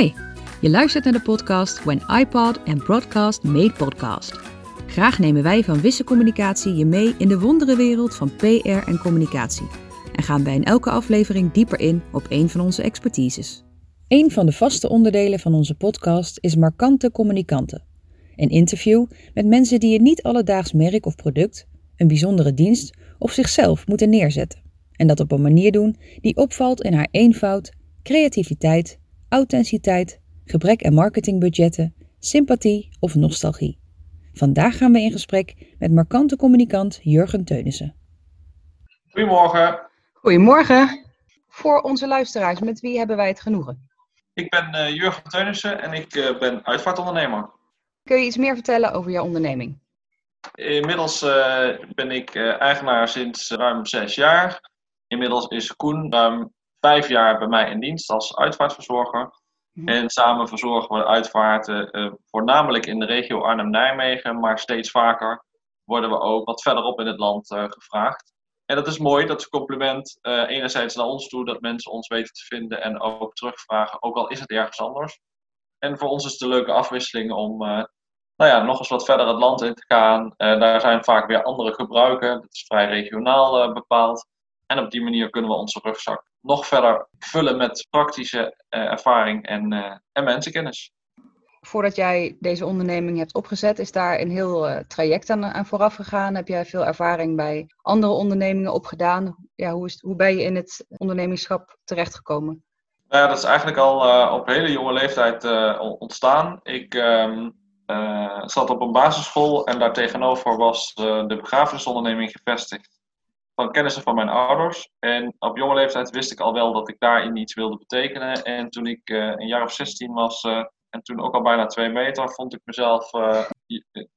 Hi, je luistert naar de podcast When iPod and Broadcast Made Podcast. Graag nemen wij van Wisse Communicatie je mee in de wonderenwereld van PR en communicatie. En gaan wij in elke aflevering dieper in op een van onze expertises. Een van de vaste onderdelen van onze podcast is Markante Communicanten. Een interview met mensen die een niet alledaags merk of product, een bijzondere dienst of zichzelf moeten neerzetten. En dat op een manier doen die opvalt in haar eenvoud, creativiteit, authenticiteit, gebrek aan marketingbudgetten, sympathie of nostalgie. Vandaag gaan we in gesprek met markante communicant Jurgen Teunissen. Goedemorgen. Goedemorgen. Voor onze luisteraars, met wie hebben wij het genoegen? Ik ben uh, Jurgen Teunissen en ik uh, ben uitvaartondernemer. Kun je iets meer vertellen over jouw onderneming? Inmiddels uh, ben ik eigenaar sinds ruim zes jaar. Inmiddels is Koen ruim vijf jaar bij mij in dienst als uitvaartverzorger. Mhm. En samen verzorgen we uitvaarten, uh, voornamelijk in de regio Arnhem-Nijmegen, maar steeds vaker worden we ook wat verderop in het land uh, gevraagd. En dat is mooi, dat is een compliment uh, enerzijds naar ons toe, dat mensen ons weten te vinden en ook terugvragen, ook al is het ergens anders. En voor ons is het een leuke afwisseling om nou ja, nog eens wat verder het land in te gaan. daar zijn vaak weer andere gebruiken, dat is vrij regionaal bepaald. En op die manier kunnen we onze rugzak nog verder vullen met praktische uh, ervaring en, uh, en mensenkennis. Voordat jij deze onderneming hebt opgezet, is daar een heel uh, traject aan, aan, vooraf gegaan? Heb jij veel ervaring bij andere ondernemingen opgedaan? Ja, hoe, is, hoe ben je in het ondernemingschap terechtgekomen? Nou ja, dat is eigenlijk al op hele jonge leeftijd ontstaan. Ik um, zat op een basisschool en daar tegenover was de begrafenisonderneming gevestigd van kennissen van mijn ouders. En op jonge leeftijd wist ik al wel dat ik daarin iets wilde betekenen. En toen ik uh, een jaar of 16 was uh, en toen ook al bijna twee meter, vond ik mezelf uh,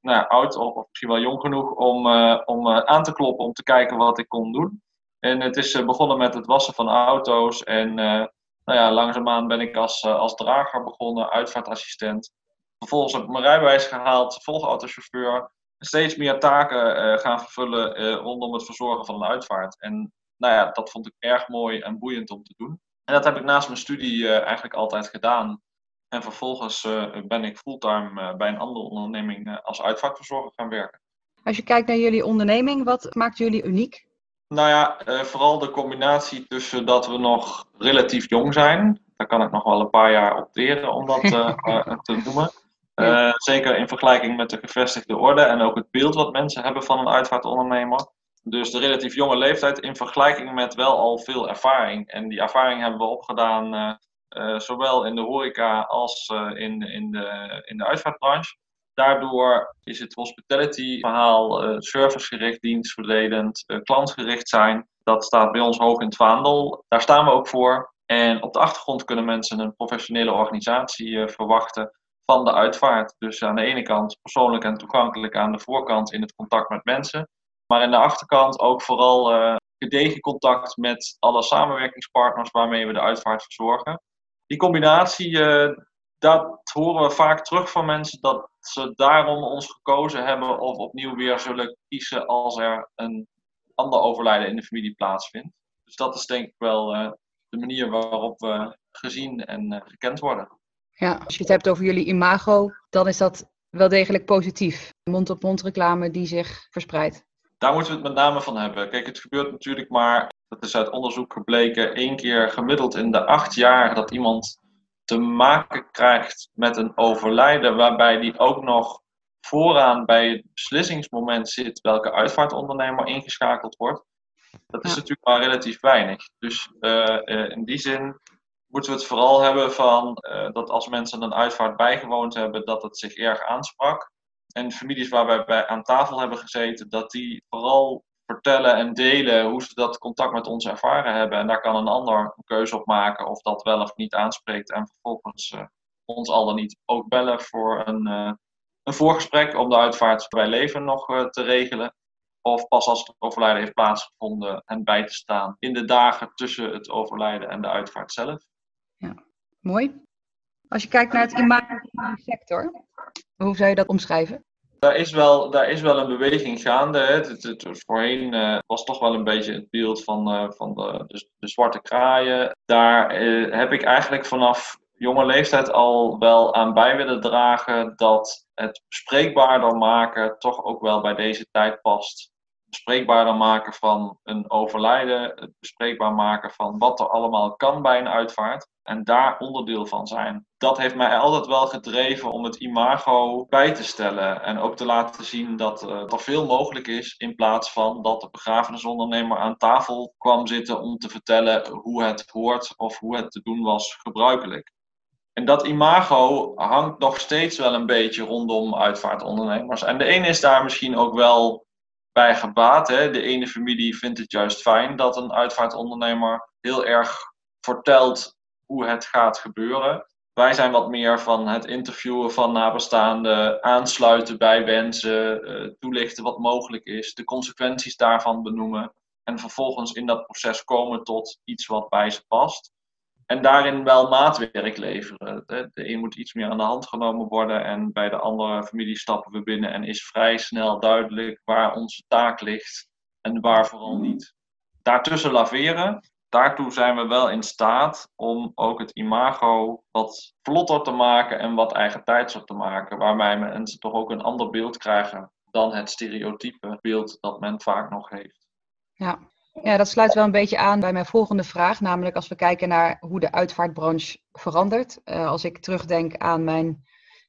nou oud of, misschien wel jong genoeg om, om aan te kloppen om te kijken wat ik kon doen. En het is begonnen met het wassen van auto's. En nou ja, langzaamaan ben ik als, als drager begonnen, uitvaartassistent. Vervolgens heb ik mijn rijbewijs gehaald, volgautochauffeur steeds meer taken uh, gaan vervullen uh, rondom het verzorgen van een uitvaart. En nou ja, dat vond ik erg mooi en boeiend om te doen. En dat heb ik naast mijn studie uh, eigenlijk altijd gedaan. En vervolgens ben ik fulltime bij een andere onderneming als uitvaartverzorger gaan werken. Als je kijkt naar jullie onderneming, wat maakt jullie uniek? Nou ja, vooral de combinatie tussen dat we nog relatief jong zijn. Daar kan ik nog wel een paar jaar opteren om dat te noemen. Uh, zeker in vergelijking met de gevestigde orde en ook het beeld wat mensen hebben van een uitvaartondernemer. Dus de relatief jonge leeftijd in vergelijking met wel al veel ervaring. En die ervaring hebben we opgedaan uh, uh, zowel in de horeca als in, in, de, in de uitvaartbranche. Daardoor is het hospitality verhaal servicegericht, dienstverledend, klantgericht zijn. Dat staat bij ons hoog in het vaandel. Daar staan we ook voor. En op de achtergrond kunnen mensen een professionele organisatie verwachten van de uitvaart. Dus aan de ene kant persoonlijk en toegankelijk aan de voorkant in het contact met mensen. Maar aan de achterkant ook vooral uh, gedegen contact met alle samenwerkingspartners waarmee we de uitvaart verzorgen. Die combinatie, uh, dat horen we vaak terug van mensen dat ze daarom ons gekozen hebben of opnieuw weer zullen kiezen als er een ander overlijden in de familie plaatsvindt. Dus dat is denk ik wel uh, de manier waarop we gezien en gekend worden. Ja, als je het hebt over jullie imago, dan is dat wel degelijk positief. Mond-op-mond reclame die zich verspreidt. Daar moeten we het met name van hebben. Kijk, het gebeurt natuurlijk maar, dat is uit onderzoek gebleken, één keer gemiddeld in de acht jaar dat iemand te maken krijgt met een overlijden, waarbij die ook nog vooraan bij het beslissingsmoment zit welke uitvaartondernemer ingeschakeld wordt. Dat is natuurlijk maar relatief weinig. Dus uh, uh, in die zin moeten we het vooral hebben van uh, dat als mensen een uitvaart bijgewoond hebben, dat het zich erg aansprak. En families waar wij bij aan tafel hebben gezeten, dat die vooral vertellen en delen hoe ze dat contact met ons ervaren hebben. En daar kan een ander een keuze op maken of dat wel of niet aanspreekt. En vervolgens uh, ons al dan niet ook bellen voor een, uh, een voorgesprek om de uitvaart bij leven nog te regelen. Of pas als het overlijden heeft plaatsgevonden en bij te staan in de dagen tussen het overlijden en de uitvaart zelf. Mooi. Als je kijkt naar het imago van de sector, hoe zou je dat omschrijven? Daar is wel, daar is wel een beweging gaande. Hè. Het, het, voorheen uh, was toch wel een beetje het beeld van, uh, van de, de, zwarte kraaien. Daar uh, heb ik eigenlijk vanaf jonge leeftijd al wel aan bij willen dragen dat het bespreekbaarder maken toch ook wel bij deze tijd past bespreekbaarder maken van een overlijden, het bespreekbaar maken van wat er allemaal kan bij een uitvaart en daar onderdeel van zijn. Dat heeft mij altijd wel gedreven om het imago bij te stellen en ook te laten zien dat uh, er veel mogelijk is in plaats van dat de begrafenisondernemer aan tafel kwam zitten om te vertellen hoe het hoort of hoe het te doen was gebruikelijk. En dat imago hangt nog steeds wel een beetje rondom uitvaartondernemers. En de ene is daar misschien ook wel bij gebaat. Hè. De ene familie vindt het juist fijn dat een uitvaartondernemer heel erg vertelt hoe het gaat gebeuren. Wij zijn wat meer van het interviewen van nabestaanden, aansluiten bij wensen, eh, toelichten wat mogelijk is, de consequenties daarvan benoemen en vervolgens in dat proces komen tot iets wat bij ze past. En daarin wel maatwerk leveren. De een moet iets meer aan de hand genomen worden en bij de andere familie stappen we binnen en is vrij snel duidelijk waar onze taak ligt en waar vooral niet. Daartussen laveren, daartoe zijn we wel in staat om ook het imago wat vlotter te maken en wat eigen tijdser te maken, waarbij mensen toch ook een ander beeld krijgen dan het stereotype beeld dat men vaak nog heeft. Ja, ja, dat sluit wel een beetje aan bij mijn volgende vraag. Namelijk als we kijken naar hoe de uitvaartbranche verandert. Uh, als ik terugdenk aan mijn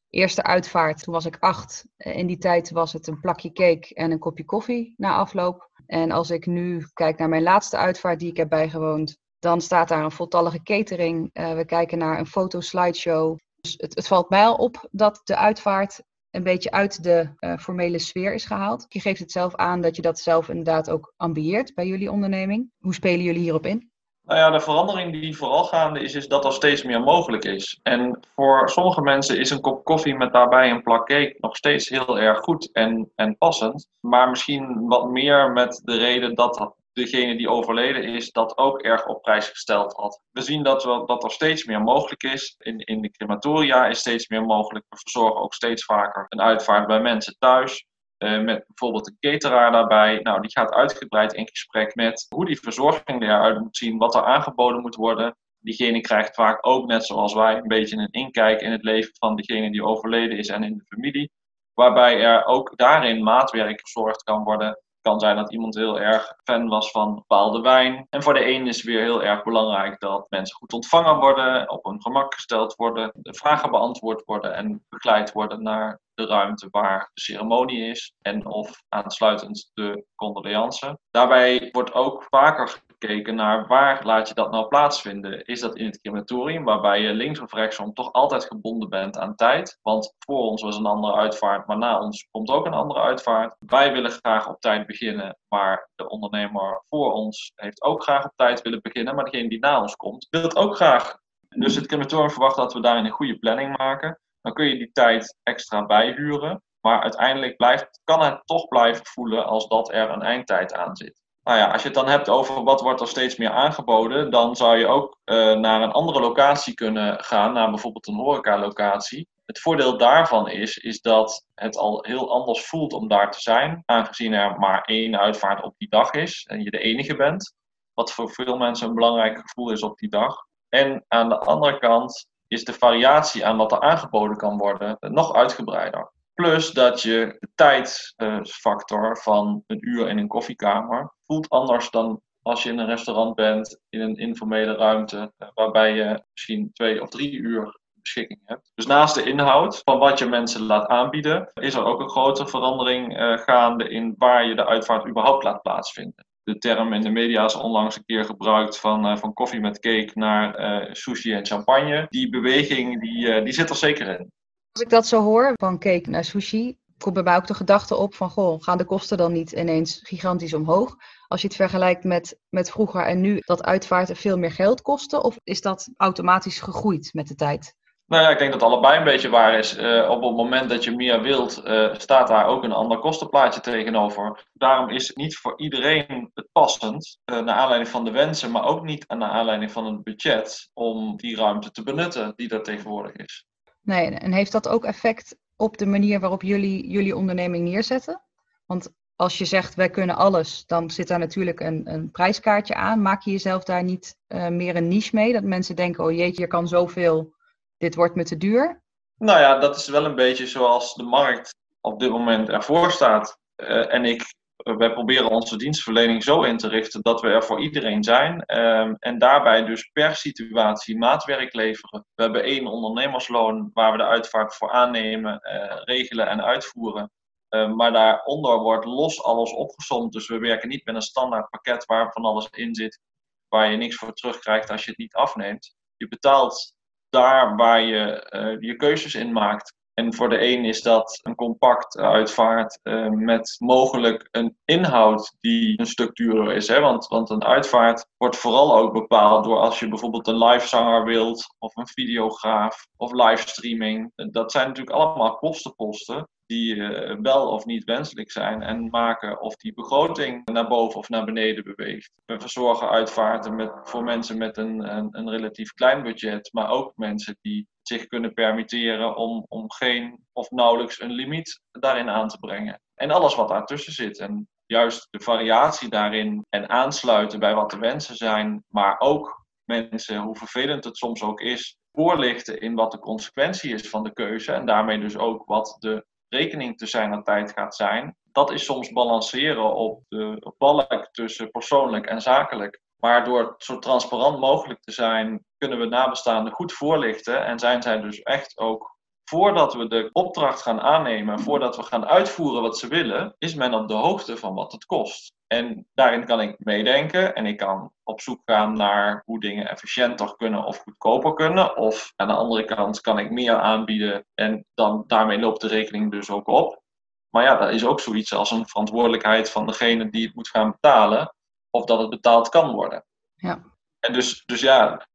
eerste uitvaart, toen was ik acht. Uh, in die tijd was het een plakje cake en een kopje koffie na afloop. En als ik nu kijk naar mijn laatste uitvaart die ik heb bijgewoond, dan staat daar een voltallige catering. Uh, we kijken naar een fotoslideshow. Dus het, het valt mij al op dat de uitvaart een beetje uit de uh, formele sfeer is gehaald. Je geeft het zelf aan dat je dat zelf inderdaad ook ambieert bij jullie onderneming. Hoe spelen jullie hierop in? Nou ja, de verandering die vooral gaande is, is dat er steeds meer mogelijk is. En voor sommige mensen is een kop koffie met daarbij een plak cake nog steeds heel erg goed en, en passend. Maar misschien wat meer met de reden dat degene die overleden is, dat ook erg op prijs gesteld had. We zien dat, we, dat er steeds meer mogelijk is. In, in de crematoria is steeds meer mogelijk. We verzorgen ook steeds vaker een uitvaart bij mensen thuis. Uh, met bijvoorbeeld een cateraar daarbij. Nou, die gaat uitgebreid in gesprek met hoe die verzorging eruit moet zien, wat er aangeboden moet worden. Diegene krijgt vaak ook, net zoals wij, een beetje een inkijk in het leven van degene die overleden is en in de familie. Waarbij er ook daarin maatwerk verzorgd kan worden kan zijn dat iemand heel erg fan was van bepaalde wijn. En voor de een is het weer heel erg belangrijk dat mensen goed ontvangen worden, op hun gemak gesteld worden, de vragen beantwoord worden en begeleid worden naar de ruimte waar de ceremonie is en of aansluitend de condoleance. Daarbij wordt ook vaker gekeken naar waar laat je dat nou plaatsvinden. Is dat in het crematorium, waarbij je links of rechtsom toch altijd gebonden bent aan tijd? Want voor ons was een andere uitvaart, maar na ons komt ook een andere uitvaart. Wij willen graag op tijd beginnen, maar de ondernemer voor ons heeft ook graag op tijd willen beginnen. Maar degene die na ons komt, wil het ook graag. Dus het crematorium verwacht dat we daarin een goede planning maken. Dan kun je die tijd extra bijhuren. Maar uiteindelijk blijft, kan het toch blijven voelen als dat er een eindtijd aan zit. Nou ja, als je het dan hebt over wat wordt er steeds meer aangeboden, dan zou je ook uh, naar een andere locatie kunnen gaan, naar bijvoorbeeld een horecalocatie. Het voordeel daarvan is, is dat het al heel anders voelt om daar te zijn, aangezien er maar één uitvaart op die dag is en je de enige bent. Wat voor veel mensen een belangrijk gevoel is op die dag. En aan de andere kant is de variatie aan wat er aangeboden kan worden nog uitgebreider. Plus dat je de tijdsfactor van een uur in een koffiekamer voelt anders dan als je in een restaurant bent, in een informele ruimte, eh, waarbij je misschien twee of drie uur beschikking hebt. Dus naast de inhoud van wat je mensen laat aanbieden, is er ook een grote verandering uh, gaande in waar je de uitvaart überhaupt laat plaatsvinden. De term in de media is onlangs een keer gebruikt van, uh, van koffie met cake naar sushi en champagne. Die beweging die, die zit er zeker in. Als ik dat zo hoor, van cake naar sushi, komt bij mij ook de gedachte op van, goh, gaan de kosten dan niet ineens gigantisch omhoog? Als je het vergelijkt met, met vroeger en nu, dat uitvaarten veel meer geld kosten? Of is dat automatisch gegroeid met de tijd? Nou ja, ik denk dat allebei een beetje waar is. Uh, op het moment dat je meer wilt, uh, staat daar ook een ander kostenplaatje tegenover. Daarom is het niet voor iedereen het passend, uh, naar aanleiding van de wensen, maar ook niet naar aanleiding van het budget, om die ruimte te benutten die er tegenwoordig is. Nee, en heeft dat ook effect op de manier waarop jullie jullie onderneming neerzetten? Want als je zegt wij kunnen alles, dan zit daar natuurlijk een, een prijskaartje aan. Maak je jezelf daar niet meer een niche mee? Dat mensen denken, oh jeetje, je kan zoveel dit wordt me te duur? Nou ja, dat is wel een beetje zoals de markt op dit moment ervoor staat. Uh, en ik, wij proberen onze dienstverlening zo in te richten dat we er voor iedereen zijn. Uh, en daarbij dus per situatie maatwerk leveren. We hebben één ondernemersloon waar we de uitvaart voor aannemen, uh, regelen en uitvoeren. Ehm, maar daaronder wordt los alles opgesomd. Dus we werken niet met een standaard pakket waar van alles in zit, waar je niks voor terugkrijgt als je het niet afneemt. Je betaalt daar waar je uh, je keuzes in maakt. En voor de een is dat een compact uitvaart uh, met mogelijk een inhoud die een stuk duurder is. Hè? Want, want een uitvaart wordt vooral ook bepaald door als je bijvoorbeeld een livezanger wilt, of een videograaf, of livestreaming. Dat zijn natuurlijk allemaal kostenposten die uh, wel of niet wenselijk zijn en maken of die begroting naar boven of naar beneden beweegt. We verzorgen uitvaarten met, voor mensen met een, een, een relatief klein budget, maar ook mensen die zich kunnen permitteren om, om geen of nauwelijks een limiet daarin aan te brengen. En alles wat daartussen zit. En juist de variatie daarin en aansluiten bij wat de wensen zijn, maar ook mensen, hoe vervelend het soms ook is, voorlichten in wat de consequentie is van de keuze en daarmee dus ook wat de rekening te zijn aan tijd gaat zijn. Dat is soms balanceren op de balk tussen persoonlijk en zakelijk. Maar door zo transparant mogelijk te zijn, kunnen we nabestaanden goed voorlichten. En zijn zij dus echt ook, voordat we de opdracht gaan aannemen, voordat we gaan uitvoeren wat ze willen, is men op de hoogte van wat het kost. En daarin kan ik meedenken en ik kan op zoek gaan naar hoe dingen efficiënter kunnen of goedkoper kunnen. Of aan de andere kant kan ik meer aanbieden en dan daarmee loopt de rekening dus ook op. Maar ja, dat is ook zoiets als een verantwoordelijkheid van degene die het moet gaan betalen of dat het betaald kan worden. Ja. En dus, dus ja,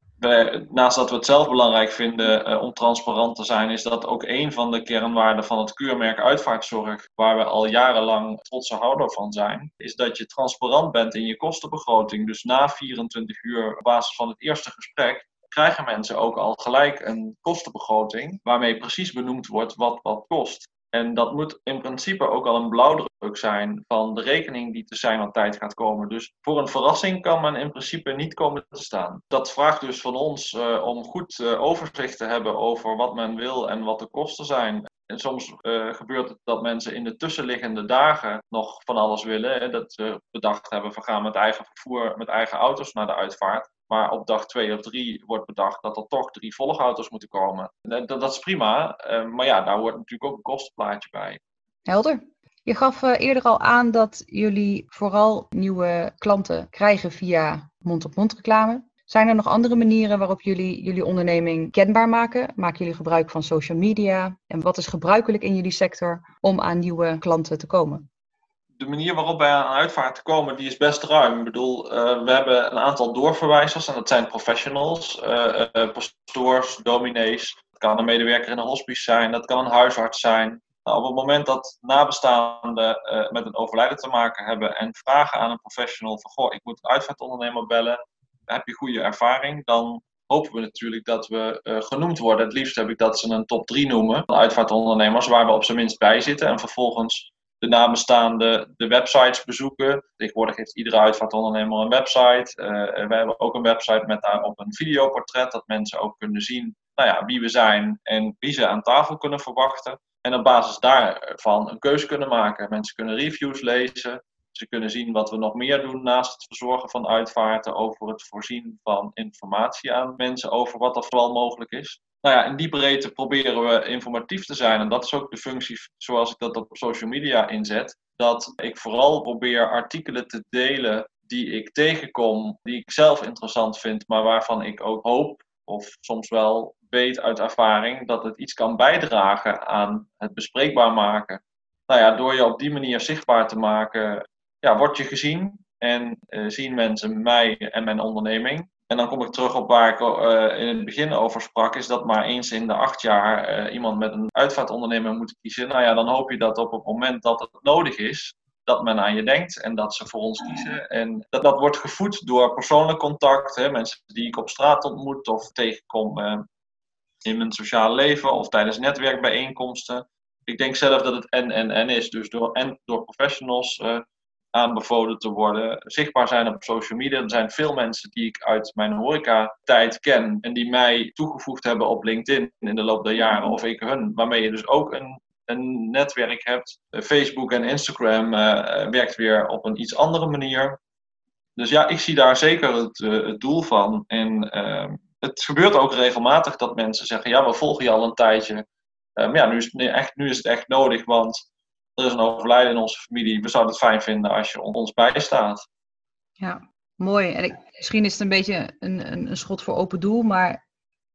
naast dat we het zelf belangrijk vinden uh, om transparant te zijn, is dat ook een van de kernwaarden van het keurmerk uitvaartzorg, waar we al jarenlang trotse houder van zijn, is dat je transparant bent in je kostenbegroting. Dus na 24 uur op basis van het eerste gesprek krijgen mensen ook al gelijk een kostenbegroting waarmee precies benoemd wordt wat wat kost. En dat moet in principe ook al een blauwdruk zijn van de rekening die te zijn aan tijd gaat komen. Dus voor een verrassing kan men in principe niet komen te staan. Dat vraagt dus van ons uh, om goed uh, overzicht te hebben over wat men wil en wat de kosten zijn. En soms uh, gebeurt het dat mensen in de tussenliggende dagen nog van alles willen. Hè, dat ze bedacht hebben, we gaan met eigen vervoer, met eigen auto's naar de uitvaart. Maar op dag twee of drie wordt bedacht dat er toch drie volgauto's moeten komen. Dat, dat is prima, uh, maar ja, daar hoort natuurlijk ook een kostenplaatje bij. Helder. Je gaf uh, eerder al aan dat jullie vooral nieuwe klanten krijgen via mond-op-mond reclame. Zijn er nog andere manieren waarop jullie jullie onderneming kenbaar maken? Maken jullie gebruik van social media? En wat is gebruikelijk in jullie sector om aan nieuwe klanten te komen? De manier waarop wij aan uitvaart komen, die is best ruim. Ik bedoel, uh, we hebben een aantal doorverwijzers en dat zijn professionals, uh, pastoors, dominees. Dat kan een medewerker in een hospice zijn, dat kan een huisarts zijn. Nou, op het moment dat nabestaanden met een overlijden te maken hebben en vragen aan een professional van, goh, ik moet een uitvaartondernemer bellen, heb je goede ervaring, dan hopen we natuurlijk dat we genoemd worden. Het liefst heb ik dat ze een top 3 noemen, uitvaartondernemers, waar we op zijn minst bij zitten en vervolgens de nabestaanden de websites bezoeken. Tegenwoordig heeft iedere uitvaartondernemer een website. Uh, we hebben ook een website met daarop een videoportret, dat mensen ook kunnen zien nou ja, wie we zijn en wie ze aan tafel kunnen verwachten. En op basis daarvan een keuze kunnen maken. Mensen kunnen reviews lezen. Ze kunnen zien wat we nog meer doen naast het verzorgen van uitvaarten, over het voorzien van informatie aan mensen over wat er vooral mogelijk is nou ja, in die breedte proberen we informatief te zijn. En dat is ook de functie zoals ik dat op social media inzet. Dat ik vooral probeer artikelen te delen die ik tegenkom, die ik zelf interessant vind, maar waarvan ik ook hoop, of soms wel weet uit ervaring, dat het iets kan bijdragen aan het bespreekbaar maken. Nou ja, door je op die manier zichtbaar te maken, ja, word je gezien en uh, zien mensen mij en mijn onderneming. En dan kom ik terug op waar ik uh, in het begin over sprak, is dat maar eens in de acht jaar uh, iemand met een uitvaartondernemer moet kiezen. Nou ja, dan hoop je dat op het moment dat het nodig is, dat men aan je denkt en dat ze voor ons kiezen. En dat, dat wordt gevoed door persoonlijk contact, hè, mensen die ik op straat ontmoet of tegenkom uh, in mijn sociale leven of tijdens netwerkbijeenkomsten. Ik denk zelf dat het en en en is, dus door, en door professionals aanbevolen te worden, zichtbaar zijn op social media. Er zijn veel mensen die ik uit mijn horeca-tijd ken en die mij toegevoegd hebben op LinkedIn in de loop der jaren, of ik hun, waarmee je dus ook een, een netwerk hebt. Facebook en Instagram uh, werkt weer op een iets andere manier. Dus ja, ik zie daar zeker het, het doel van. En ehm, het gebeurt ook regelmatig dat mensen zeggen: Ja, we volgen je al een tijdje. maar ehm, ja, nu is, het echt, nu is het echt nodig, want er is een overlijden in onze familie. We zouden het fijn vinden als je ons bijstaat. Ja, mooi. En ik, misschien is het een beetje een, een, een schot voor open doel, maar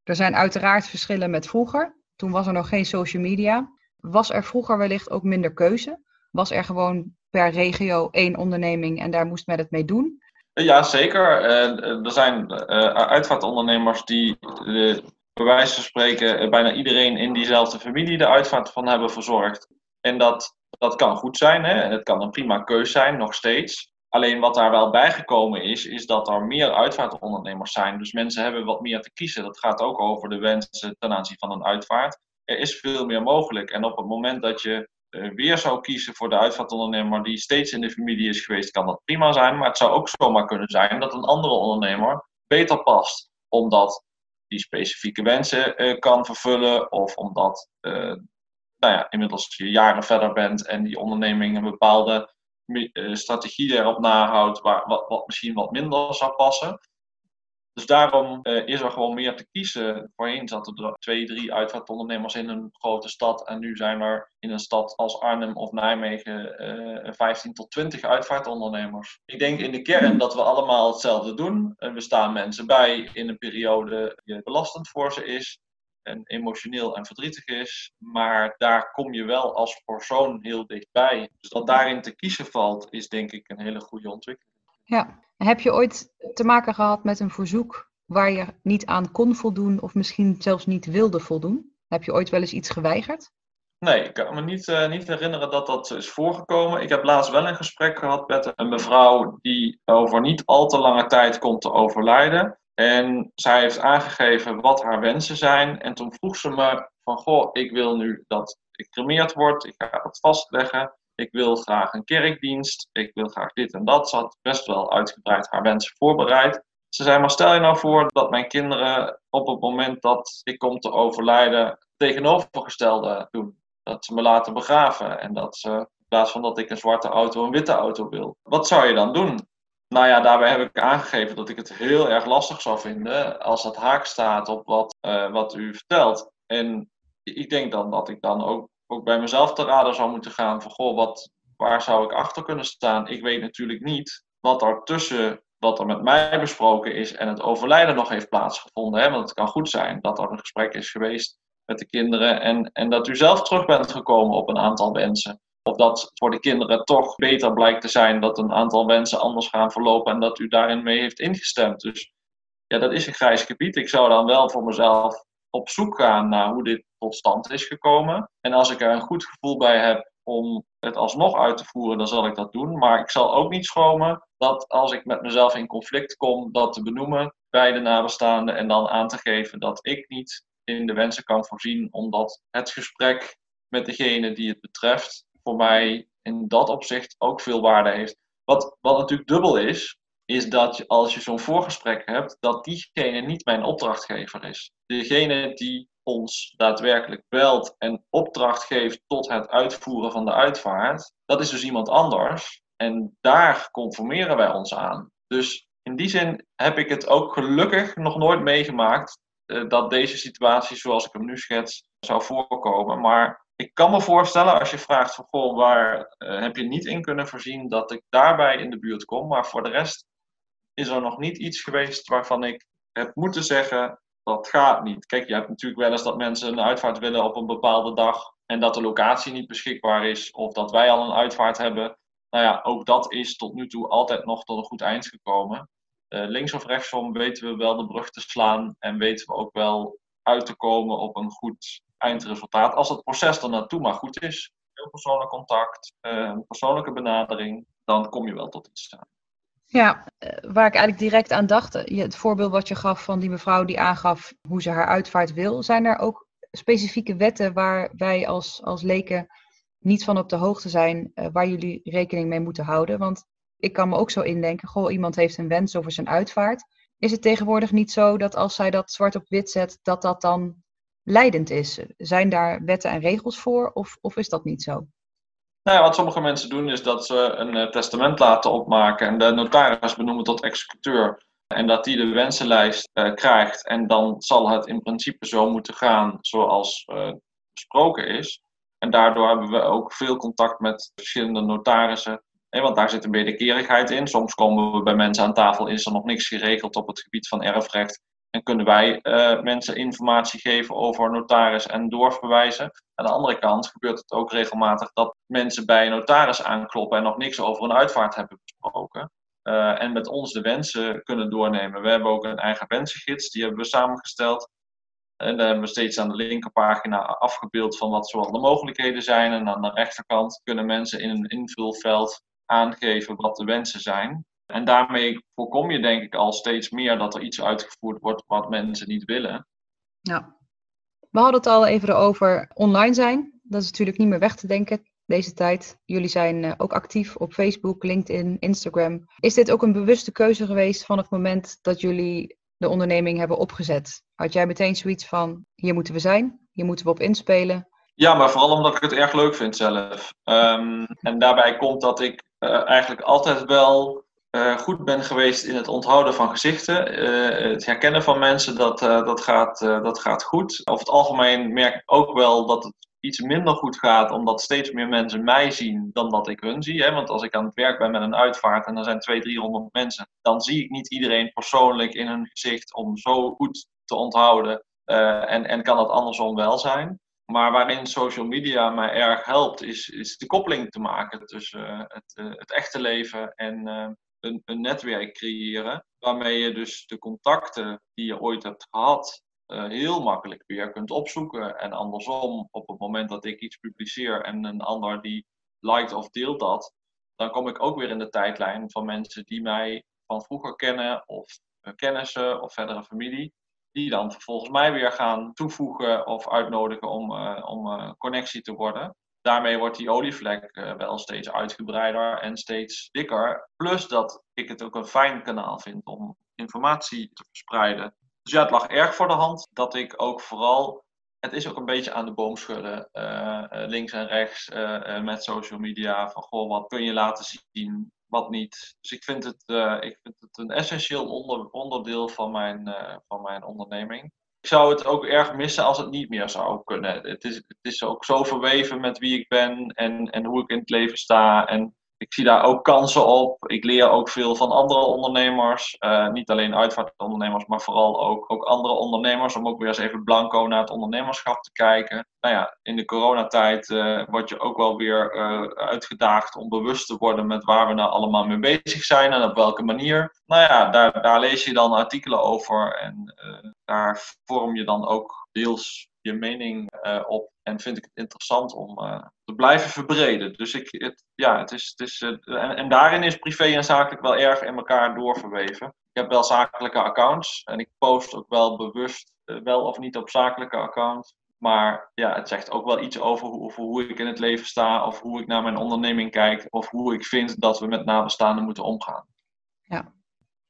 er zijn uiteraard verschillen met vroeger. Toen was er nog geen social media. Was er vroeger wellicht ook minder keuze? Was er gewoon per regio één onderneming en daar moest men het mee doen? Ja, zeker. Uh, er zijn uh, uitvaartondernemers die, uh, bij wijze van spreken, bijna iedereen in diezelfde familie de uitvaart van hebben verzorgd. En dat, dat kan goed zijn, hè? het kan een prima keus zijn, nog steeds. Alleen wat daar wel bijgekomen is, is dat er meer uitvaartondernemers zijn. Dus mensen hebben wat meer te kiezen. Dat gaat ook over de wensen ten aanzien van een uitvaart. Er is veel meer mogelijk. En op het moment dat je eh, weer zou kiezen voor de uitvaartondernemer die steeds in de familie is geweest, kan dat prima zijn. Maar het zou ook zomaar kunnen zijn dat een andere ondernemer beter past. Omdat die specifieke wensen uh, kan vervullen of omdat uh, nou ja, inmiddels je jaren verder bent en die onderneming een bepaalde strategie erop nahoudt waar, wat, misschien wat minder zou passen. Dus daarom uh, is er gewoon meer te kiezen. Voorheen zaten er twee, drie uitvaartondernemers in een grote stad. En nu zijn er in een stad als Arnhem of Nijmegen uh, 15 tot 20 uitvaartondernemers. Ik denk in de kern dat we allemaal hetzelfde doen. En we staan mensen bij in een periode die belastend voor ze is. En emotioneel en verdrietig is. Maar daar kom je wel als persoon heel dichtbij. Dus dat daarin te kiezen valt, is denk ik een hele goede ontwikkeling. Ja, heb je ooit te maken gehad met een verzoek waar je niet aan kon voldoen of misschien zelfs niet wilde voldoen? Heb je ooit wel eens iets geweigerd? Nee, ik kan me niet, uh, niet herinneren dat dat is voorgekomen. Ik heb laatst wel een gesprek gehad met een mevrouw die over niet al te lange tijd komt te overlijden. En zij heeft aangegeven wat haar wensen zijn. En toen vroeg ze me van, goh, ik wil nu dat ik cremeerd word. Ik ga dat vastleggen. Ik wil graag een kerkdienst. Ik wil graag dit en dat. Ze had best wel uitgebreid haar wensen voorbereid. Ze zei, maar stel je nou voor dat mijn kinderen op het moment dat ik kom te overlijden tegenovergestelde doen. Dat ze me laten begraven en dat ze in plaats van dat ik een zwarte auto een witte auto wil. Wat zou je dan doen? Nou ja, daarbij heb ik aangegeven dat ik het heel erg lastig zou vinden als dat haak staat op wat, uh, wat u vertelt. En ik denk dan dat ik dan ook ook bij mezelf te raden zou moeten gaan van goh, wat, waar zou ik achter kunnen staan? Ik weet natuurlijk niet wat er tussen wat er met mij besproken is en het overlijden nog heeft plaatsgevonden. Hè? Want het kan goed zijn dat er een gesprek is geweest met de kinderen en, en dat u zelf terug bent gekomen op een aantal wensen. Of dat voor de kinderen toch beter blijkt te zijn dat een aantal wensen anders gaan verlopen en dat u daarin mee heeft ingestemd. Dus ja, dat is een grijs gebied. Ik zou dan wel voor mezelf op zoek gaan naar hoe dit tot stand is gekomen. En als ik er een goed gevoel bij heb om het alsnog uit te voeren, dan zal ik dat doen. Maar ik zal ook niet schromen dat als ik met mezelf in conflict kom, dat te benoemen bij de nabestaanden en dan aan te geven dat ik niet in de wensen kan voorzien, omdat het gesprek met degene die het betreft voor mij in dat opzicht ook veel waarde heeft. Wat, wat natuurlijk dubbel is, is dat als je zo'n voorgesprek hebt, dat diegene niet mijn opdrachtgever is. Degene die ons daadwerkelijk belt en opdracht geeft tot het uitvoeren van de uitvaart, dat is dus iemand anders. En daar conformeren wij ons aan. Dus in die zin heb ik het ook gelukkig nog nooit meegemaakt uh, dat deze situatie zoals ik hem nu schets zou voorkomen. Maar ik kan me voorstellen als je vraagt van goh, waar uh, heb je niet in kunnen voorzien dat ik daarbij in de buurt kom. Maar voor de rest is er nog niet iets geweest waarvan ik heb moeten zeggen dat gaat niet. Kijk, je hebt natuurlijk wel eens dat mensen een uitvaart willen op een bepaalde dag en dat de locatie niet beschikbaar is of dat wij al een uitvaart hebben. Nou ja, ook dat is tot nu toe altijd nog tot een goed eind gekomen. Uh, links of rechtsom weten we wel de brug te slaan en weten we ook wel uit te komen op een goed eindresultaat. Als het proces er naartoe maar goed is, heel persoonlijk contact, uh, persoonlijke benadering, dan kom je wel tot iets staan. Ja, eh, waar ik eigenlijk direct aan dacht, het voorbeeld wat je gaf van die mevrouw die aangaf hoe ze haar uitvaart wil, zijn er ook specifieke wetten waar wij als, als leken niet van op de hoogte zijn waar jullie rekening mee moeten houden. Want ik kan me ook zo indenken, goh, iemand heeft een wens over zijn uitvaart. Is het tegenwoordig niet zo dat als zij dat zwart op wit zet, dat dat dan leidend is? Zijn daar wetten en regels voor of, of is dat niet zo? Nou ja, wat sommige mensen doen is dat ze een uh, testament laten opmaken en de notaris benoemen tot executeur. En dat die de wensenlijst uh, krijgt. En dan zal het in principe zo moeten gaan zoals uh, besproken is. En daardoor hebben we ook veel contact met verschillende notarissen. want daar zit een wederkerigheid in. Soms komen we bij mensen aan tafel, is er nog niks geregeld op het gebied van erfrecht. En kunnen wij uh, mensen informatie geven over notaris en doorverwijzen. Aan de andere kant gebeurt het ook regelmatig dat mensen bij een notaris aankloppen en nog niks over een uitvaart hebben besproken. Uh, en met ons de wensen kunnen doornemen. We hebben ook een eigen wensengids, die hebben we samengesteld. En daar hebben we steeds aan de linkerpagina afgebeeld van wat zoal de mogelijkheden zijn. En aan de rechterkant kunnen mensen in een invulveld aangeven wat de wensen zijn. En daarmee voorkom je denk ik al steeds meer dat er iets uitgevoerd wordt wat mensen niet willen. Ja. We hadden het al even over online zijn. Dat is natuurlijk niet meer weg te denken deze tijd. Jullie zijn eh, ook actief op Facebook, LinkedIn, Instagram. Is dit ook een bewuste keuze geweest van het moment dat jullie de onderneming hebben opgezet? Had jij meteen zoiets van, hier moeten we zijn, hier moeten we op inspelen? Ja, maar vooral omdat ik het erg leuk vind zelf. Um, en daarbij komt dat ik uh, eigenlijk altijd wel uh, goed ben geweest in het onthouden van gezichten. Uh, het herkennen van mensen, dat, uh, dat, gaat, dat gaat goed. Over het algemeen merk ik ook wel dat het iets minder goed gaat, omdat steeds meer mensen mij zien dan dat ik hun zie. Hè? Want als ik aan het werk ben met een uitvaart en er zijn 200, 300 mensen, dan zie ik niet iedereen persoonlijk in hun gezicht om zo goed te onthouden. en, en kan dat andersom wel zijn. Maar waarin social media mij erg helpt, is, is de koppeling te maken tussen het, het echte leven en een, netwerk creëren. Waarmee je dus de contacten die je ooit hebt gehad, uh, heel makkelijk weer kunt opzoeken. En andersom, op het moment dat ik iets publiceer en een ander die liked of deelt dat, dan kom ik ook weer in de tijdlijn van mensen die mij van vroeger kennen, of uh, kennissen of verdere familie. Die dan vervolgens mij weer gaan toevoegen of uitnodigen om, uh, om connectie te worden daarmee wordt die olievlek uh, wel steeds uitgebreider en steeds dikker. Plus dat ik het ook een fijn kanaal vind om informatie te verspreiden. Dus ja, het lag erg voor de hand dat ik ook vooral. Het is ook een beetje aan de boom schudden, uh, links en rechts, met social media. Van goh, wat kun je laten zien, wat niet. Dus ik vind het, ik vind het een essentieel onder, onderdeel van mijn, van mijn onderneming ik zou het ook erg missen als het niet meer zou kunnen. Het is, het is ook zo verweven met wie ik ben en, en hoe ik in het leven sta. En ik zie daar ook kansen op. Ik leer ook veel van andere ondernemers. Uh, niet alleen uitvaartondernemers, maar vooral ook, ook andere ondernemers. Om ook weer eens even blanco naar het ondernemerschap te kijken. Nou ja, in de coronatijd uh, word je ook wel weer uh, uitgedaagd om bewust te worden met waar we nou allemaal mee bezig zijn en op welke manier. Nou ja, daar, daar lees je dan artikelen over en daar vorm je dan ook deels je mening uh, op. En vind ik het interessant om uh, te blijven verbreden. Dus ik, het, ja, het is, het is, uh, en, en, daarin is privé en zakelijk wel erg in elkaar doorverweven. Ik heb wel zakelijke accounts en ik post ook wel bewust wel of niet op zakelijke accounts. Maar ja, het zegt ook wel iets over hoe, over hoe ik in het leven sta, of hoe ik naar mijn onderneming kijk, of hoe ik vind dat we met nabestaanden moeten omgaan. Ja.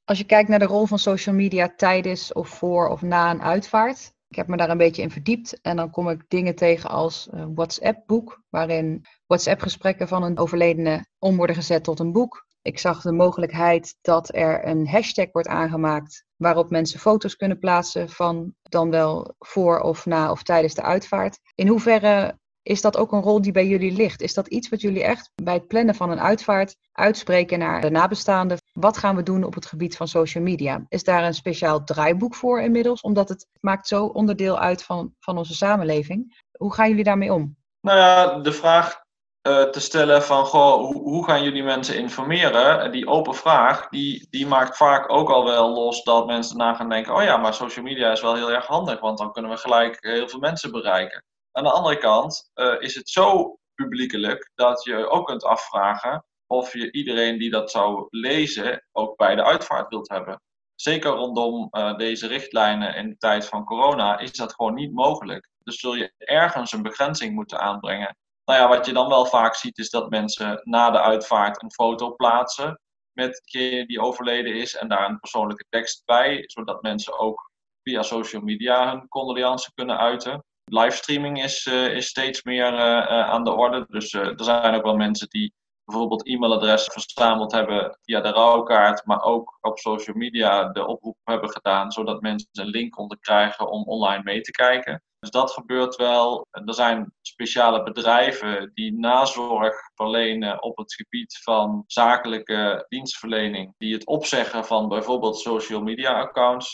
Als je kijkt naar de rol van social media tijdens of voor of na een uitvaart, ik heb me daar een beetje in verdiept en dan kom ik dingen tegen als een WhatsApp-boek, waarin WhatsApp-gesprekken van een overledene om worden gezet tot een boek. Ik zag de mogelijkheid dat er een hashtag wordt aangemaakt waarop mensen foto's kunnen plaatsen van dan wel voor of na of tijdens de uitvaart. In hoeverre is dat ook een rol die bij jullie ligt? Is dat iets wat jullie echt bij het plannen van een uitvaart uitspreken naar de nabestaanden? Wat gaan we doen op het gebied van social media? Is daar een speciaal draaiboek voor inmiddels? Omdat het maakt zo onderdeel uit van, van onze samenleving. Hoe gaan jullie daarmee om? Nou ja, de vraag uh, te stellen van goh, hoe, hoe, gaan jullie mensen informeren? Die open vraag, die, die maakt vaak ook al wel los dat mensen na gaan denken, oh ja, maar social media is wel heel erg handig, want dan kunnen we gelijk heel veel mensen bereiken. Aan de andere kant uh, is het zo publiekelijk dat je ook kunt afvragen of je iedereen die dat zou lezen ook bij de uitvaart wilt hebben. Zeker rondom uh, deze richtlijnen in de tijd van corona is dat gewoon niet mogelijk. Dus zul je ergens een begrenzing moeten aanbrengen. Nou ja, wat je dan wel vaak ziet is dat mensen na de uitvaart een foto plaatsen met degene die overleden is en daar een persoonlijke tekst bij, zodat mensen ook via social media hun condoleances kunnen uiten. Livestreaming is, uh, is steeds meer uh, aan de orde. Dus er zijn ook wel mensen die bijvoorbeeld e-mailadressen verzameld hebben via de rouwkaart, maar ook op social media de oproep hebben gedaan, zodat mensen een link konden krijgen om online mee te kijken. Dus dat gebeurt wel. Er zijn speciale bedrijven die nazorg verlenen op het gebied van zakelijke dienstverlening, die het opzeggen van bijvoorbeeld social media accounts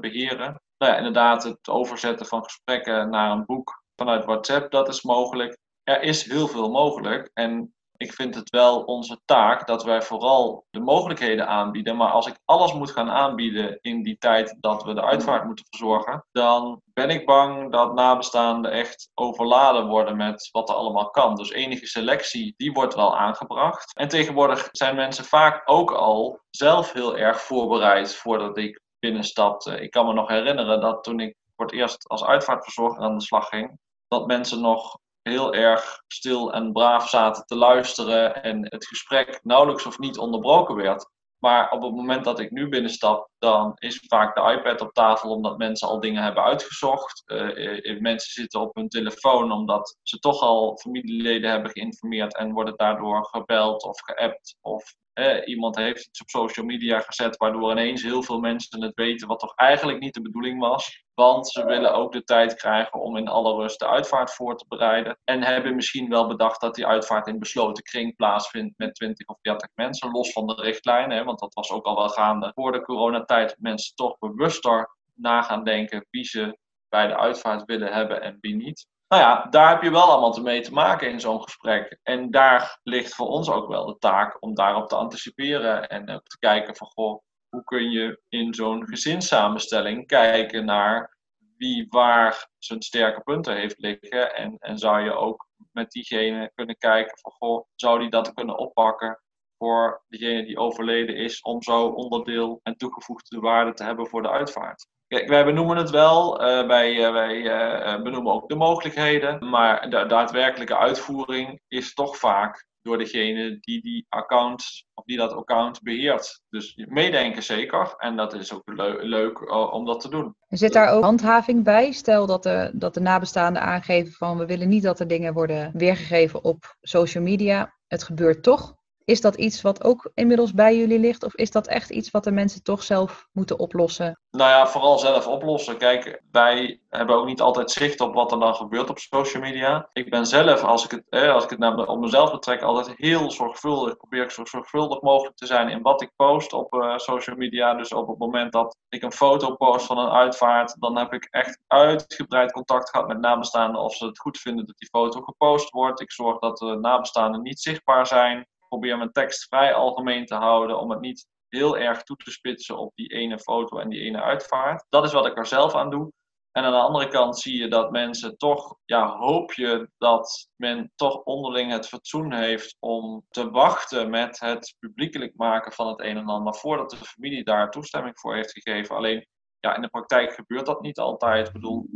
beheren. Nou ja, inderdaad, het overzetten van gesprekken naar een boek vanuit WhatsApp, dat is mogelijk. Er is heel veel mogelijk. En ik vind het wel onze taak dat wij vooral de mogelijkheden aanbieden. Maar als ik alles moet gaan aanbieden in die tijd dat we de uitvaart moeten verzorgen, dan ben ik bang dat nabestaanden echt overladen worden met wat er allemaal kan. Dus enige selectie, die wordt wel aangebracht. En tegenwoordig zijn mensen vaak ook al zelf heel erg voorbereid voordat ik binnenstapte. Ik kan me nog herinneren dat toen ik voor het eerst als uitvaartverzorger aan de slag ging, dat mensen nog heel erg stil en braaf zaten te luisteren en het gesprek nauwelijks of niet onderbroken werd. Maar op het moment dat ik nu binnenstap, dan is vaak de iPad op tafel omdat mensen al dingen hebben uitgezocht. Uh, mensen zitten op hun telefoon omdat ze toch al familieleden hebben geïnformeerd en worden daardoor gebeld of geappt of iemand heeft iets op social media gezet, waardoor ineens heel veel mensen het weten, wat toch eigenlijk niet de bedoeling was. Want ze willen ook de tijd krijgen om in alle rust de uitvaart voor te bereiden. En hebben misschien wel bedacht dat die uitvaart in besloten kring plaatsvindt met 20 of 30 mensen, los van de richtlijnen. Want dat was ook al wel gaande voor de coronatijd. Mensen toch bewuster na gaan denken wie ze bij de uitvaart willen hebben en wie niet. Nou ja, daar heb je wel allemaal mee te maken in zo'n gesprek. En daar ligt voor ons ook wel de taak om daarop te anticiperen en ook te kijken van goh, hoe kun je in zo'n gezinssamenstelling kijken naar wie waar zijn sterke punten heeft liggen. En, en zou je ook met diegene kunnen kijken van goh, zou die dat kunnen oppakken voor degene die overleden is, om zo onderdeel en toegevoegde waarde te hebben voor de uitvaart. Wij benoemen het wel, uh, wij, uh, wij uh, benoemen ook de mogelijkheden, maar de daadwerkelijke uitvoering is toch vaak door degene die die account of die dat account beheert. Dus meedenken zeker en dat is ook leuk om dat te doen. Zit daar ook handhaving bij? Stel dat de, dat de nabestaanden aangeven van we willen niet dat er dingen worden weergegeven op social media. Het gebeurt toch. Is dat iets wat ook inmiddels bij jullie ligt? Of is dat echt iets wat de mensen toch zelf moeten oplossen? Nou ja, vooral zelf oplossen. Kijk, wij hebben ook niet altijd zicht op wat er dan gebeurt op social media. Ik ben zelf, als ik het, eh, als ik het naar, op mezelf betrek, altijd heel zorgvuldig. Probeer ik zo zorgvuldig mogelijk te zijn in wat ik post op uh, social media. Dus op het moment dat ik een foto post van een uitvaart, dan heb ik echt uitgebreid contact gehad met nabestaanden of ze het goed vinden dat die foto gepost wordt. Ik zorg dat de nabestaanden niet zichtbaar zijn probeer mijn tekst vrij algemeen te houden om het niet heel erg toe te spitsen op die ene foto en die ene uitvaart. Dat is wat ik er zelf aan doe. En aan de andere kant zie je dat mensen toch, ja, hoop je dat men toch onderling het fatsoen heeft om te wachten met het publiekelijk maken van het een en ander voordat de familie daar toestemming voor heeft gegeven. Alleen, ja, in de praktijk gebeurt dat niet altijd. Ik bedoel,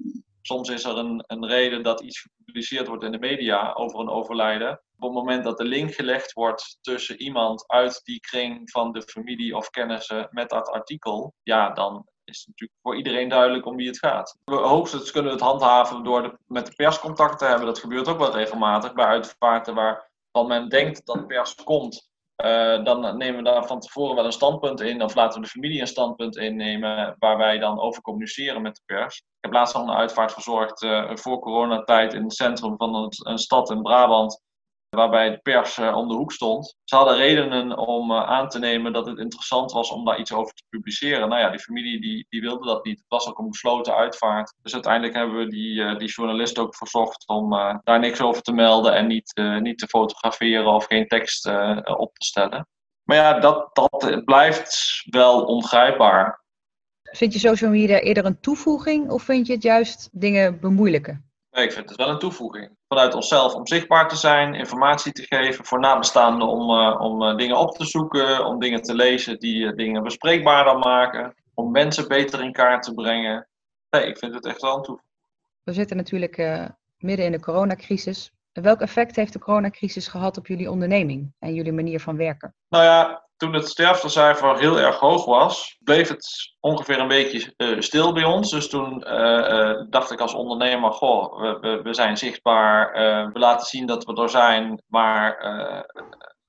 soms is er een, een reden dat iets gepubliceerd wordt in de media over een overlijden. Op het moment dat de link gelegd wordt tussen iemand uit die kring van de familie of kennissen met dat artikel, ja, dan is het natuurlijk voor iedereen duidelijk om wie het gaat. We hoogstens kunnen we het handhaven door de, met de pers contact te hebben. Dat gebeurt ook wel regelmatig bij uitvaarten waarvan men denkt dat pers komt. Uh, dan nemen we daar van tevoren wel een standpunt in, of laten we de familie een standpunt innemen, waar wij dan over communiceren met de pers. Ik heb laatst al een uitvaart verzorgd uh, voor coronatijd in het centrum van een stad in Brabant waarbij de pers uh, om de hoek stond. Ze hadden redenen om uh, aan te nemen dat het interessant was om daar iets over te publiceren. Nou ja, die familie die, die wilde dat niet. Het was ook een besloten uitvaart. Dus uiteindelijk hebben we die, uh, die journalist ook verzocht om daar niks over te melden en niet, niet te fotograferen of geen tekst op te stellen. Maar ja, dat, dat blijft wel ongrijpbaar. Vind je social media eerder een toevoeging of vind je het juist dingen bemoeilijken? Ik vind het wel een toevoeging. Vanuit onszelf om zichtbaar te zijn, informatie te geven voor nabestaanden om, uh, om uh, dingen op te zoeken, om dingen te lezen die uh, dingen bespreekbaarder maken, om mensen beter in kaart te brengen. Nee, ik vind het echt wel een toevoeging. We zitten natuurlijk midden in de coronacrisis. Welk effect heeft de coronacrisis gehad op jullie onderneming en jullie manier van werken? Nou ja, toen het sterftecijfer heel erg hoog was, bleef het ongeveer een beetje uh, stil bij ons. Dus toen uh, uh, dacht ik als ondernemer, goh, we, we, we zijn zichtbaar, we laten zien dat we er zijn, maar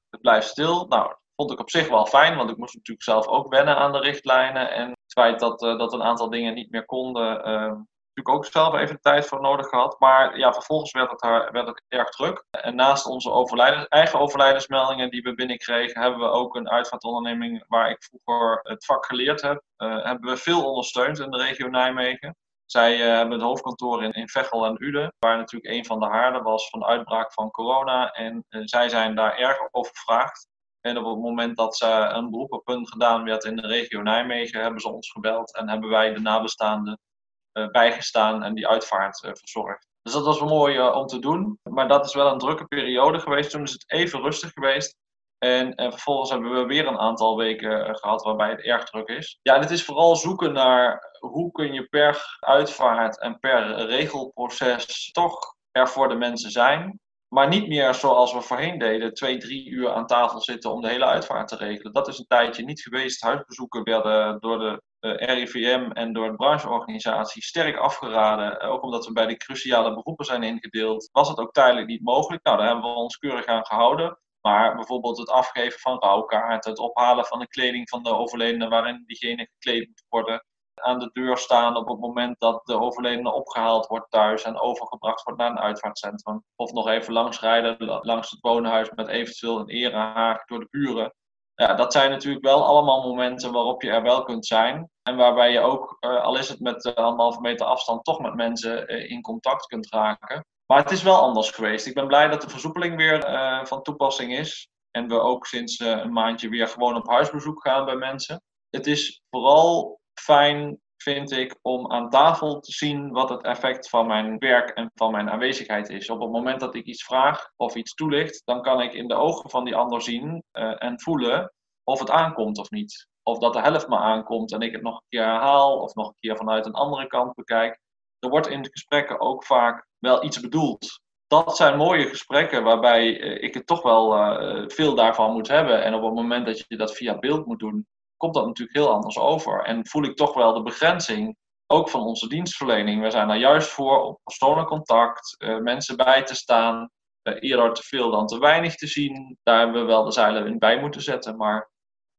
het blijft stil. Nou, vond ik op zich wel fijn, want ik moest natuurlijk zelf ook wennen aan de richtlijnen. En het feit dat, dat een aantal dingen niet meer konden, ook zelf even tijd voor nodig gehad. Maar ja, vervolgens werd het, werd het erg druk. En naast onze overlijdens, eigen overlijdensmeldingen die we binnenkregen, hebben we ook een uitvaartonderneming waar ik vroeger het vak geleerd heb. Uh, hebben we veel ondersteund in de regio Nijmegen. Zij uh, hebben het hoofdkantoor in, in en Uden, waar natuurlijk een van de haarden was van de uitbraak van corona. En uh, zij zijn daar erg over gevraagd. En op het moment dat ze een beroep op punt gedaan werd in de regio Nijmegen, hebben ze ons gebeld en hebben wij de nabestaanden eh, bijgestaan en die uitvaart eh, verzorgd. Dus dat was wel mooi eh, om te doen. Maar dat is wel een drukke periode geweest. Toen is het even rustig geweest. En, en, vervolgens hebben we weer een aantal weken gehad waarbij het erg druk is. Ja, en het is vooral zoeken naar hoe kun je per uitvaart en per regelproces toch er voor de mensen zijn. Maar niet meer zoals we voorheen deden, twee, drie uur aan tafel zitten om de hele uitvaart te regelen. Dat is een tijdje niet geweest. Huisbezoeken werden door de eh, RIVM en door de brancheorganisatie sterk afgeraden. Eh, ook omdat we bij de cruciale beroepen zijn ingedeeld, was het ook tijdelijk niet mogelijk. Nou, daar hebben we ons keurig aan gehouden. Maar bijvoorbeeld het afgeven van rouwkaarten, het ophalen van de kleding van de overledene waarin diegene gekleed moet worden, aan de deur staan op het moment dat de overledene opgehaald wordt thuis en overgebracht wordt naar een uitvaartcentrum. Of nog even langsrijden langs het woonhuis met eventueel een erehaag door de buren. Ja, dat zijn natuurlijk wel allemaal momenten waarop je er wel kunt zijn. En waarbij je ook, uh, al is het met uh, anderhalve meter afstand, toch met mensen uh, in contact kunt raken. Maar het is wel anders geweest. Ik ben blij dat de versoepeling weer van toepassing is. En we ook sinds een maandje weer gewoon op huisbezoek gaan bij mensen. Het is vooral fijn, vind ik, om aan tafel te zien wat het effect van mijn werk en van mijn aanwezigheid is. Op het moment dat ik iets vraag of iets toelicht, dan kan ik in de ogen van die ander zien uh, en voelen of het aankomt of niet. Of dat de helft me aankomt en ik het nog een keer herhaal of nog een keer vanuit een andere kant bekijk. Er wordt in de gesprekken ook vaak wel iets bedoeld. Dat zijn mooie gesprekken waarbij uh, ik het toch wel uh, veel daarvan moet hebben. En op het moment dat je dat via beeld moet doen, komt dat natuurlijk heel anders over. En voel ik toch wel de begrenzing, ook van onze dienstverlening. We zijn daar juist voor op persoonlijk contact, uh, mensen bij te staan, uh, eerder te veel dan te weinig te zien. Daar hebben we wel de zeilen in bij moeten zetten, maar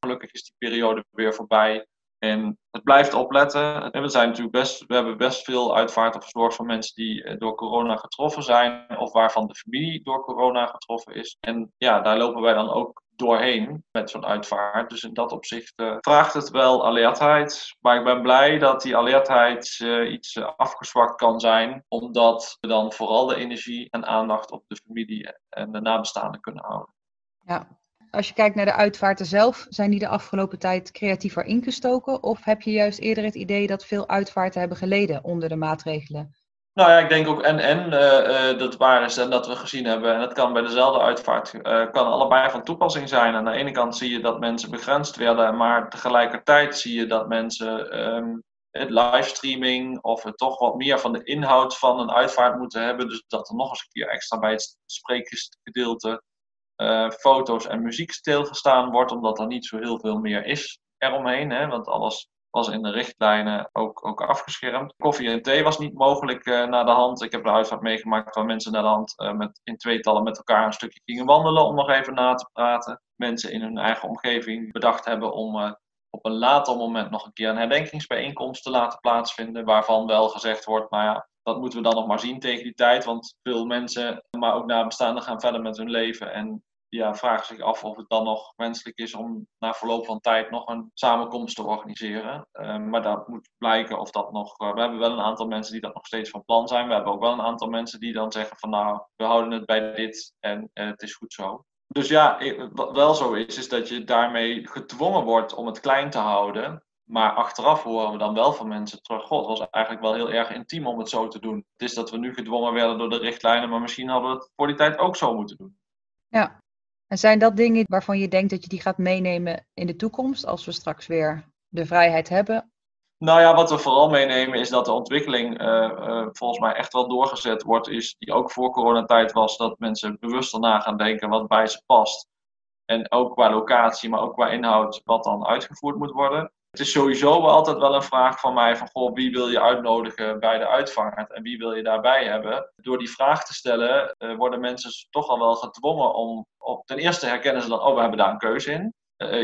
gelukkig is die periode weer voorbij. En het blijft opletten. En we, zijn natuurlijk best, we hebben best veel uitvaarten verzorgd van mensen die eh, door corona getroffen zijn, of waarvan de familie door corona getroffen is. En ja, daar lopen wij dan ook doorheen met zo'n uitvaart. Dus in dat opzicht uh, vraagt het wel alertheid. Maar ik ben blij dat die alertheid uh, iets uh, afgezwakt kan zijn, omdat we dan vooral de energie en aandacht op de familie en de nabestaanden kunnen houden. Ja. Als je kijkt naar de uitvaarten zelf, zijn die de afgelopen tijd creatiever ingestoken? Of heb je juist eerder het idee dat veel uitvaarten hebben geleden onder de maatregelen? Nou ja, ik denk ook en en uh, uh, dat waar is en dat we gezien hebben. En dat kan bij dezelfde uitvaart, uh, kan allebei van toepassing zijn. Aan de ene kant zie je dat mensen begrensd werden, maar tegelijkertijd zie je dat mensen um, het livestreaming of het toch wat meer van de inhoud van een uitvaart moeten hebben. Dus dat er nog eens een keer extra bij het spreekgedeelte foto's en muziek stilgestaan wordt, omdat er niet zo heel veel meer is eromheen. Hè? Want alles was in de richtlijnen ook, ook afgeschermd. Koffie en thee was niet mogelijk uh, naar de hand. Ik heb de uitvaart meegemaakt waar mensen naar de hand uh, met, in tweetallen met elkaar een stukje gingen wandelen om nog even na te praten. Mensen in hun eigen omgeving bedacht hebben om uh, op een later moment nog een keer een herdenkingsbijeenkomst te laten plaatsvinden. Waarvan wel gezegd wordt, nou ja, dat moeten we dan nog maar zien tegen die tijd. Want veel mensen, maar ook nabestaanden, gaan verder met hun leven. En ja, vragen zich af of het dan nog wenselijk is om na verloop van tijd nog een samenkomst te organiseren. Uh, maar dat moet blijken of dat nog. Uh, we hebben wel een aantal mensen die dat nog steeds van plan zijn. We hebben ook wel een aantal mensen die dan zeggen van nou, we houden het bij dit en het is goed zo. Dus ja, wat wel zo is, is dat je daarmee gedwongen wordt om het klein te houden. Maar achteraf horen we dan wel van mensen terug. God, het was eigenlijk wel heel erg intiem om het zo te doen. Het is dat we nu gedwongen werden door de richtlijnen, maar misschien hadden we het voor die tijd ook zo moeten doen. Ja, en zijn dat dingen waarvan je denkt dat je die gaat meenemen in de toekomst, als we straks weer de vrijheid hebben? Nou ja, wat we vooral meenemen is dat de ontwikkeling eh, eh, volgens mij echt wel doorgezet wordt, is die ook voor coronatijd was, dat mensen bewuster na gaan denken wat bij ze past. En ook qua locatie, maar ook qua inhoud, wat dan uitgevoerd moet worden. Het is sowieso altijd wel een vraag van mij van, goh, wie wil je uitnodigen bij de uitvaart en wie wil je daarbij hebben? Door die vraag te stellen uh, worden mensen toch al wel gedwongen om, op, ten eerste herkennen ze dan, oh, we hebben daar een keuze in.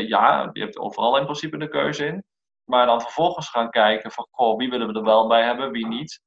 ja, je hebt overal in principe een keuze in. Maar dan vervolgens gaan kijken van, goh, wie willen we er wel bij hebben, wie niet.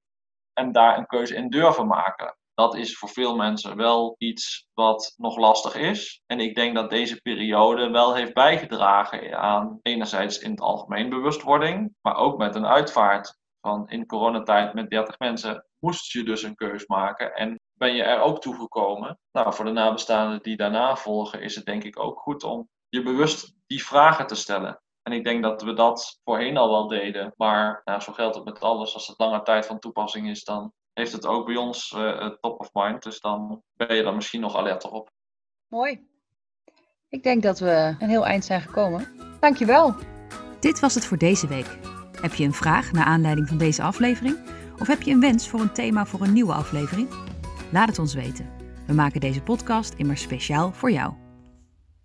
En daar een keuze in durven maken. Dat is voor veel mensen wel iets wat nog lastig is. En ik denk dat deze periode wel heeft bijgedragen aan enerzijds in het algemeen bewustwording, maar ook met een uitvaart. Van in coronatijd met 30 mensen moest je dus een keus maken en ben je er ook toegekomen. Nou, voor de nabestaanden die daarna volgen is het denk ik ook goed om je bewust die vragen te stellen. En ik denk dat we dat voorheen al wel deden. Maar nou, zo geldt het met alles. Als het lange tijd van toepassing is, dan heeft het ook bij ons uh, top of mind. Dus dan ben je er misschien nog alerter op. Mooi. Ik denk dat we een heel eind zijn gekomen. Dankjewel. Dit was het voor deze week. Heb je een vraag naar aanleiding van deze aflevering? Of heb je een wens voor een thema voor een nieuwe aflevering? Laat het ons weten. We maken deze podcast immer speciaal voor jou.